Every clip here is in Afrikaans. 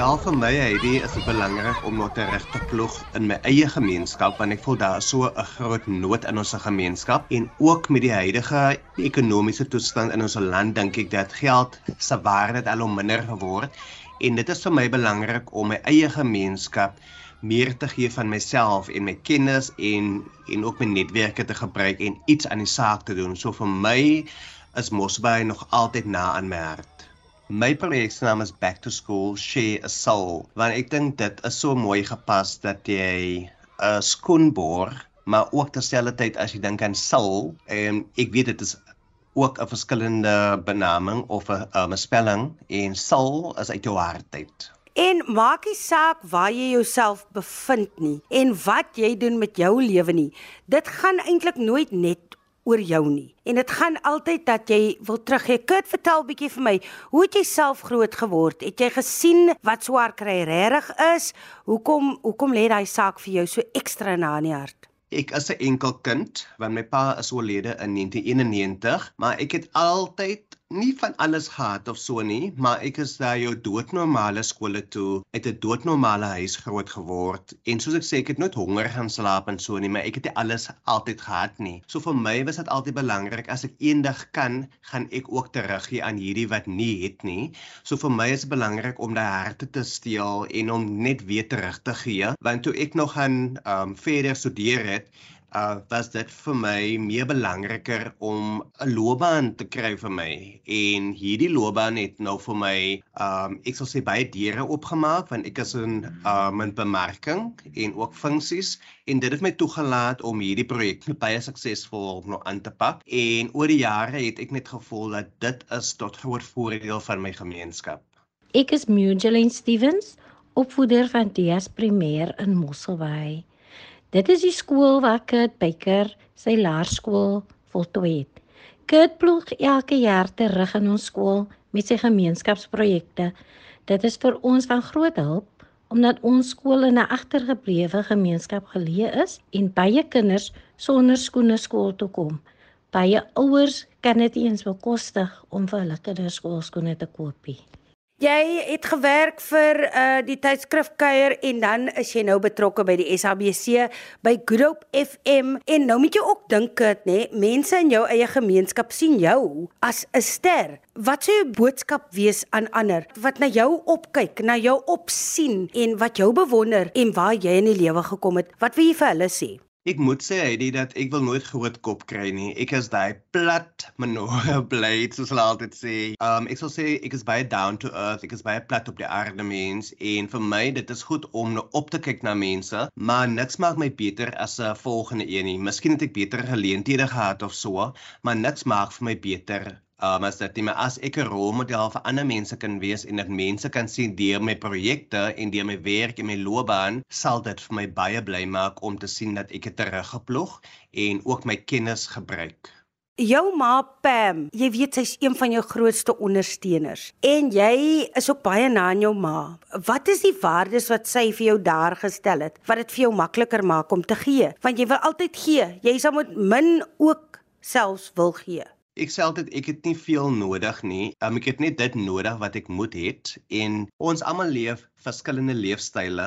Ja, vir my Heidi is dit belangrik om nog te regte ploeg in my eie gemeenskap want ek voel daar is so 'n groot nood in ons gemeenskap en ook met die huidige ekonomiese toestand in ons land dink ek dat geld se waarde al hoe minder geword en dit is vir my belangrik om my eie gemeenskap meer te gee van myself en my kennis en en ook my netwerke te gebruik en iets aan die saak te doen. So vir my is Mosbay nog altyd na aan my hart. My projek se naam is Back to School Share a Soul. Want ek dink dit is so mooi gepas dat jy 'n skoen boor, maar ook terselfdertyd as jy dink aan soul, en ek weet dit is ook 'n verskillende benaming of 'n 'n spelling en soul is uit jou hart uit. En maak nie saak waar jy jouself bevind nie en wat jy doen met jou lewe nie. Dit gaan eintlik nooit net oor jou nie. En dit gaan altyd dat jy wil teruggee. Kurt, vertel bietjie vir my, hoe het jy self groot geword? Het jy gesien wat swaar kry regtig is? Hoekom hoekom lê daai saak vir jou so ekstra na in die hart? Ek is 'n enkel kind, want my pa is oorlede in 1991, maar ek het altyd nie van alles gehad of so nie, maar ek is daar jou doodnormale skole toe, het 'n doodnormale huis groot geword en soos ek sê ek het nooit honger gaan slaap en so nie, maar ek het nie alles altyd gehad nie. So vir my was dit altyd belangrik as ek eendag kan, gaan ek ook teruggee aan hierdie wat nie het nie. So vir my is dit belangrik om daai harte te steel en om net weer terug te gee, want toe ek nog gaan ehm um, verder studeer het, uh was dit vir my meer belangriker om 'n loopbaan te kry vir my en hierdie loopbaan het nou vir my um ek sal sê baie deure oopgemaak want ek is in um in bemarking en ook funksies en dit het my toegelaat om hierdie projek baie suksesvol nou aan te pak en oor die jare het ek net gevoel dat dit is tot groot voordeel van my gemeenskap. Ek is Mujeline Stevens, opvoeder van Dias Primêr in Mosselbaai. Dit is die skool waar Kurt Baker sy laerskool voltooi het. Kurt ploeg elke jaar terug in ons skool met sy gemeenskapsprojekte. Dit is vir ons van groot hulp omdat ons skool in 'n agtergeblewe gemeenskap geleë is en baie kinders sonder skoene skool toe kom. Baie ouers kan dit eens bekostig om vir hulle kinders skoolskoene te koop. Jy het gewerk vir uh die tydskrif Kuier en dan is jy nou betrokke by die SABC by Good Hope FM en nou moet jy ook dink dit nê mense in jou eie gemeenskap sien jou as 'n ster. Wat sou jou boodskap wees aan ander wat na jou opkyk, na jou opsien en wat jou bewonder en waar jy in die lewe gekom het? Wat wil jy vir hulle sê? Ek moet sê Heidi dat ek wil nooit groot kop kry nie. Ek is daai plat manore blade soos hulle altyd sê. Um ek sal sê ek is baie down to earth. Ek is baie plat op die aarde mens en vir my dit is goed om nou op te kyk na mense, maar niks maak my beter as 'n volgende een nie. Miskien het ek beter geleenthede gehad of so, maar niks maak vir my beter um, as dat jy maar as ek 'n rolmodel vir ander mense kan wees en dat mense kan sien deur my projekte en deur my werk en my loopbaan, sal dit vir my baie bly maak om te sien dat ek dit teruggeploeg en ook my kennis gebruik. Jou ma Pam, jy weet sy's een van jou grootste ondersteuners en jy is ook baie na aan jou ma. Wat is die waardes wat sy vir jou daar gestel het wat dit vir jou makliker maak om te gee? Want jy wil altyd gee. Jy sal met min ook selfs wil gee. Ek sê altyd ek het nie veel nodig nie. Um, ek het net dit nodig wat ek moet het en ons almal leef verskillende leefstyle,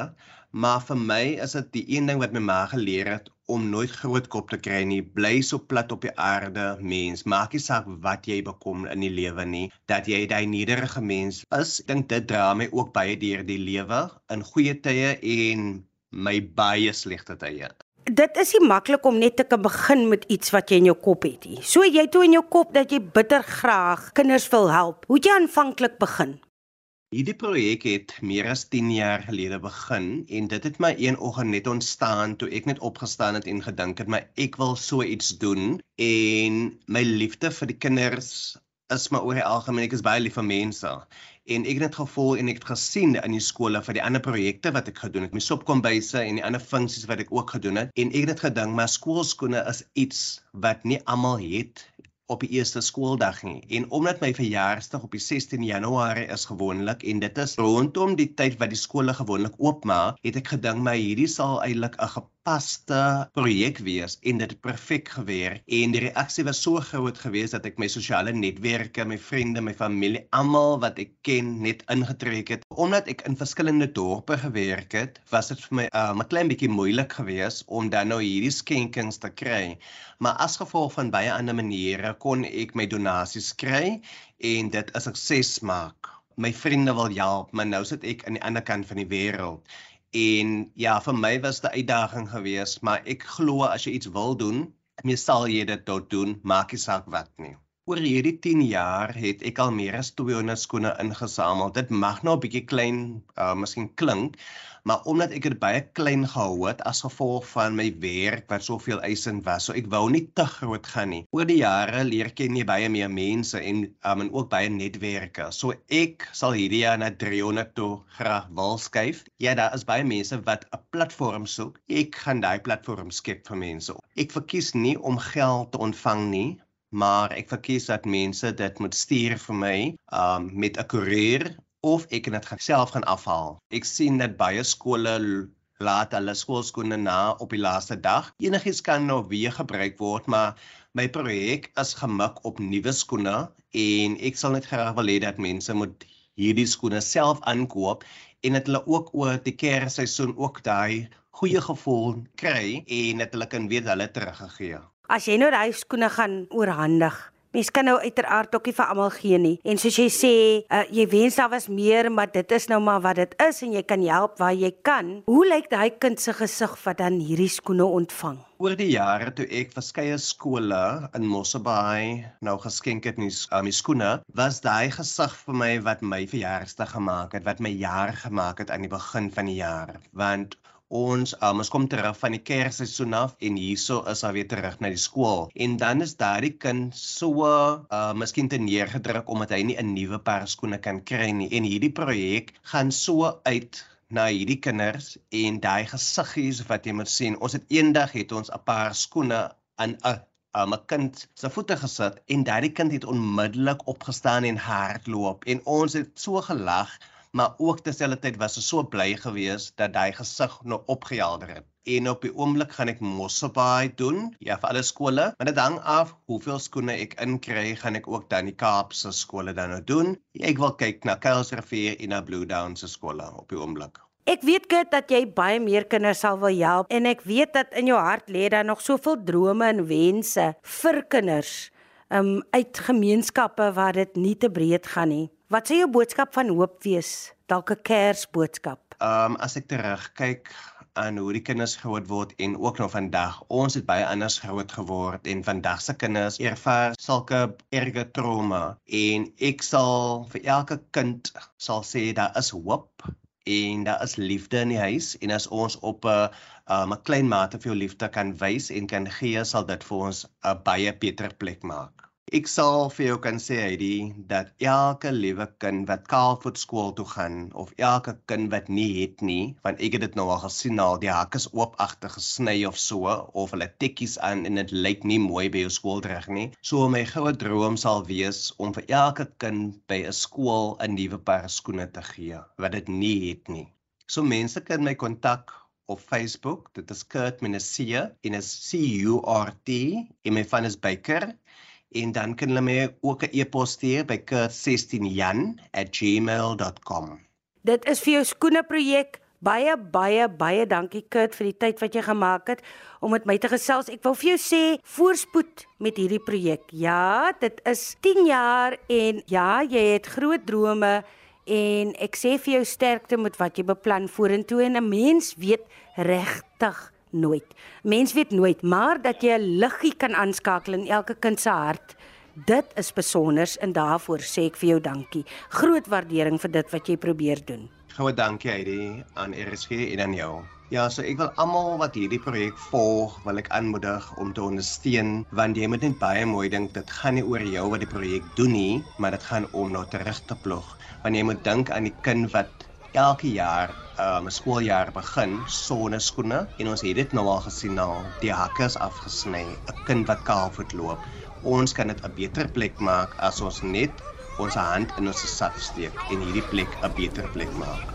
maar vir my is dit die een ding wat my ma geleer het om nooit groot kop te kry nie. Bly so plat op die aarde, mens. Maak nie saak wat jy bekom in die lewe nie, dat jy daai nederige mens is. Ek dink dit dra my ook baie deur die lewe in goeie tye en my baie slegte tye dit is nie maklik om net te kan begin met iets wat jy in jou kop het nie. So jy toe in jou kop dat jy bitter graag kinders wil help. Hoe het jy aanvanklik begin? Hierdie projek het meer as 10 jaar gelede begin en dit het my een oggend net ontstaan toe ek net opgestaan het en gedink het my ek wil so iets doen en my liefde vir die kinders is maar oor die algemeen ek is baie lief vir mense en ek het dit gevoel en ek het gesien in die skole vir die ander projekte wat ek gedoen het, my sopkombyse en die ander funksies wat ek ook gedoen het en ek het gedink maar skoolskoene is iets wat nie almal het op die eerste skooldag nie. En omdat my verjaarsdag op die 16 Januarie is gewoonlik en dit is rondom die tyd wat die skole gewoonlik oopmaak, het ek gedink my hierdie sal eintlik 'n gepaste projek wees en dit het perfek gewerk en die reaksie was so groot geweest dat ek my sosiale netwerke, my vriende, my familie, almal wat ek ken net ingetrek het. Omdat ek in verskillende dorpe gewerk het, was dit vir my um, 'n klein bietjie moeilik geweest om dan nou hierdie skenkings te kry. Maar as gevolg van baie ander maniere kon ek my donasies kry en dit 'n sukses maak. My vriende wil help, maar nou sit ek aan die ander kant van die wêreld En ja, vir my was dit 'n uitdaging geweest, maar ek glo as jy iets wil doen, meestal jy dit tot doen, maak nie saak wat nie. Oor hierdie 10 jaar het ek al meer as 200 skoene ingesamel. Dit mag nou 'n bietjie klein, uh miskien klink, maar omdat ek dit baie klein gehou het as gevolg van my werk wat soveel eisend was, so ek wou nie te groot gaan nie. Oor die jare leer ken jy baie meer mense en um en ook baie netwerke. So ek sal hierdie jaar na 300 toe graag wil skuif. Ja, daar is baie mense wat 'n platform soek. Ek gaan daai platform skep vir mense. Ek verkies nie om geld te ontvang nie, maar ek verkies dat mense dit moet stuur vir my um met 'n koerier of ek kan dit self gaan afhaal. Ek sien dat baie skole laat hulle skoolskoene na op die laaste dag. Enigiets kan nou weer gebruik word, maar my projek is gemik op nuwe skoene en ek sal net graag wil hê dat mense moet hierdie skoene self aankoop en dat hulle ook oor die kersseisoen ook daai goeie gevoel kry en dat hulle kan weet hulle teruggegee. As jy nou daai skoene gaan oorhandig, Mens kan nou uiteraard ook nie vir almal gee nie. En soos jy sê, uh, jy wens daar was meer, maar dit is nou maar wat dit is en jy kan help waar jy kan. Hoe lyk daai kind se gesig wat dan hierdie skoene ontvang? Oor die jare toe ek verskeie skole in Mosselbaai nou geskenk het met um, my skoene, was daai gesig vir my wat my verjaarsdag gemaak het, wat my jaar gemaak het aan die begin van die jaar. Want ons um, ons kom terug van die kersseisoen af en hierso is hy weer terug na die skool. En dan is daardie kind so uh miskien te neergedruk omdat hy nie 'n nuwe paar skoene kan kry nie. En hierdie projek gaan so uit na hierdie kinders en daai gesiggies wat jy moet sien. Ons het eendag het ons 'n paar skoene aan 'n um, 'n kind se voete gesit en daardie kind het onmiddellik opgestaan en hardloop en ons het so gelag maar ook terselfdertyd was ek so bly geweest dat hy gesig nou opgehelder het. En op die oomblik gaan ek mossebaai doen, ja vir alle skole, maar dit hang af hoeveel skoene ek inkry, gaan ek ook dan die Kaapse skole dan nou doen. Ek wil kyk na Kuilsrivier en na Blue Downs se skole op die oomblik. Ek weet gert dat jy baie meer kinders sal wil help en ek weet dat in jou hart lê daar nog soveel drome en wense vir kinders um uit gemeenskappe waar dit nie te breed gaan nie. Wat sê jou boodskap van hoop wees? Dalk 'n Kersboodskap. Ehm um, as ek terugkyk aan hoe die kinders groot word en ook nog vandag, ons het baie anders groot geword en vandag se kinders ervaar sulke erge trauma en ek sal vir elke kind sal sê daar is hoop en daar is liefde in die huis en as ons op 'n um, 'n klein mate vir jou liefde kan wys en kan gee sal dit vir ons 'n baie beter plek maak. Ek sal vir jou kan sê Heidi dat elke liewe kind wat kaalvoet skool toe gaan of elke kind wat nie het nie, want ek het dit nou al gesien al die hakke is oop agter gesny of so of hulle tekkies aan en dit lyk nie mooi by jou skooldreg nie. So my goue droom sal wees om vir elke kind by 'n skool 'n nuwe paar skoene te gee wat dit nie het nie. So mense kan my kontak op Facebook. Dit is Kurt Menesie en is C U R T en my van is Baker en dan kan hulle my ook 'n e-pos stuur by kurt16jan@gmail.com. Dit is vir jou skoene projek. Baie baie baie dankie Kurt vir die tyd wat jy gemaak het om met my te gesels. Ek wil vir jou sê voorspoed met hierdie projek. Ja, dit is 10 jaar en ja, jy het groot drome en ek sê vir jou sterkte met wat jy beplan vorentoe en 'n mens weet regtig nooit. Mens weet nooit, maar dat jy 'n liggie kan aanskakel in elke kind se hart. Dit is besonders en daarvoor sê ek vir jou dankie. Groot waardering vir dit wat jy probeer doen. Goeie dankie Heidi aan RSG en aan jou. Ja, so ek wil almal wat hierdie projek volg, wil ek aanmoedig om te ondersteun want jy moet net baie mooi dink dit gaan nie oor jou wat die projek doen nie, maar dit gaan om na terug te ploeg. Want jy moet dink aan die kind wat elke jaar 'n um, skooljaar begin sonder skoene en ons het dit nou al gesien nou die hakke is afgesny 'n kind wat kaalvoet loop. Ons kan dit 'n beter plek maak as ons net ons hand in ons sak steek en hierdie plek 'n beter plek maak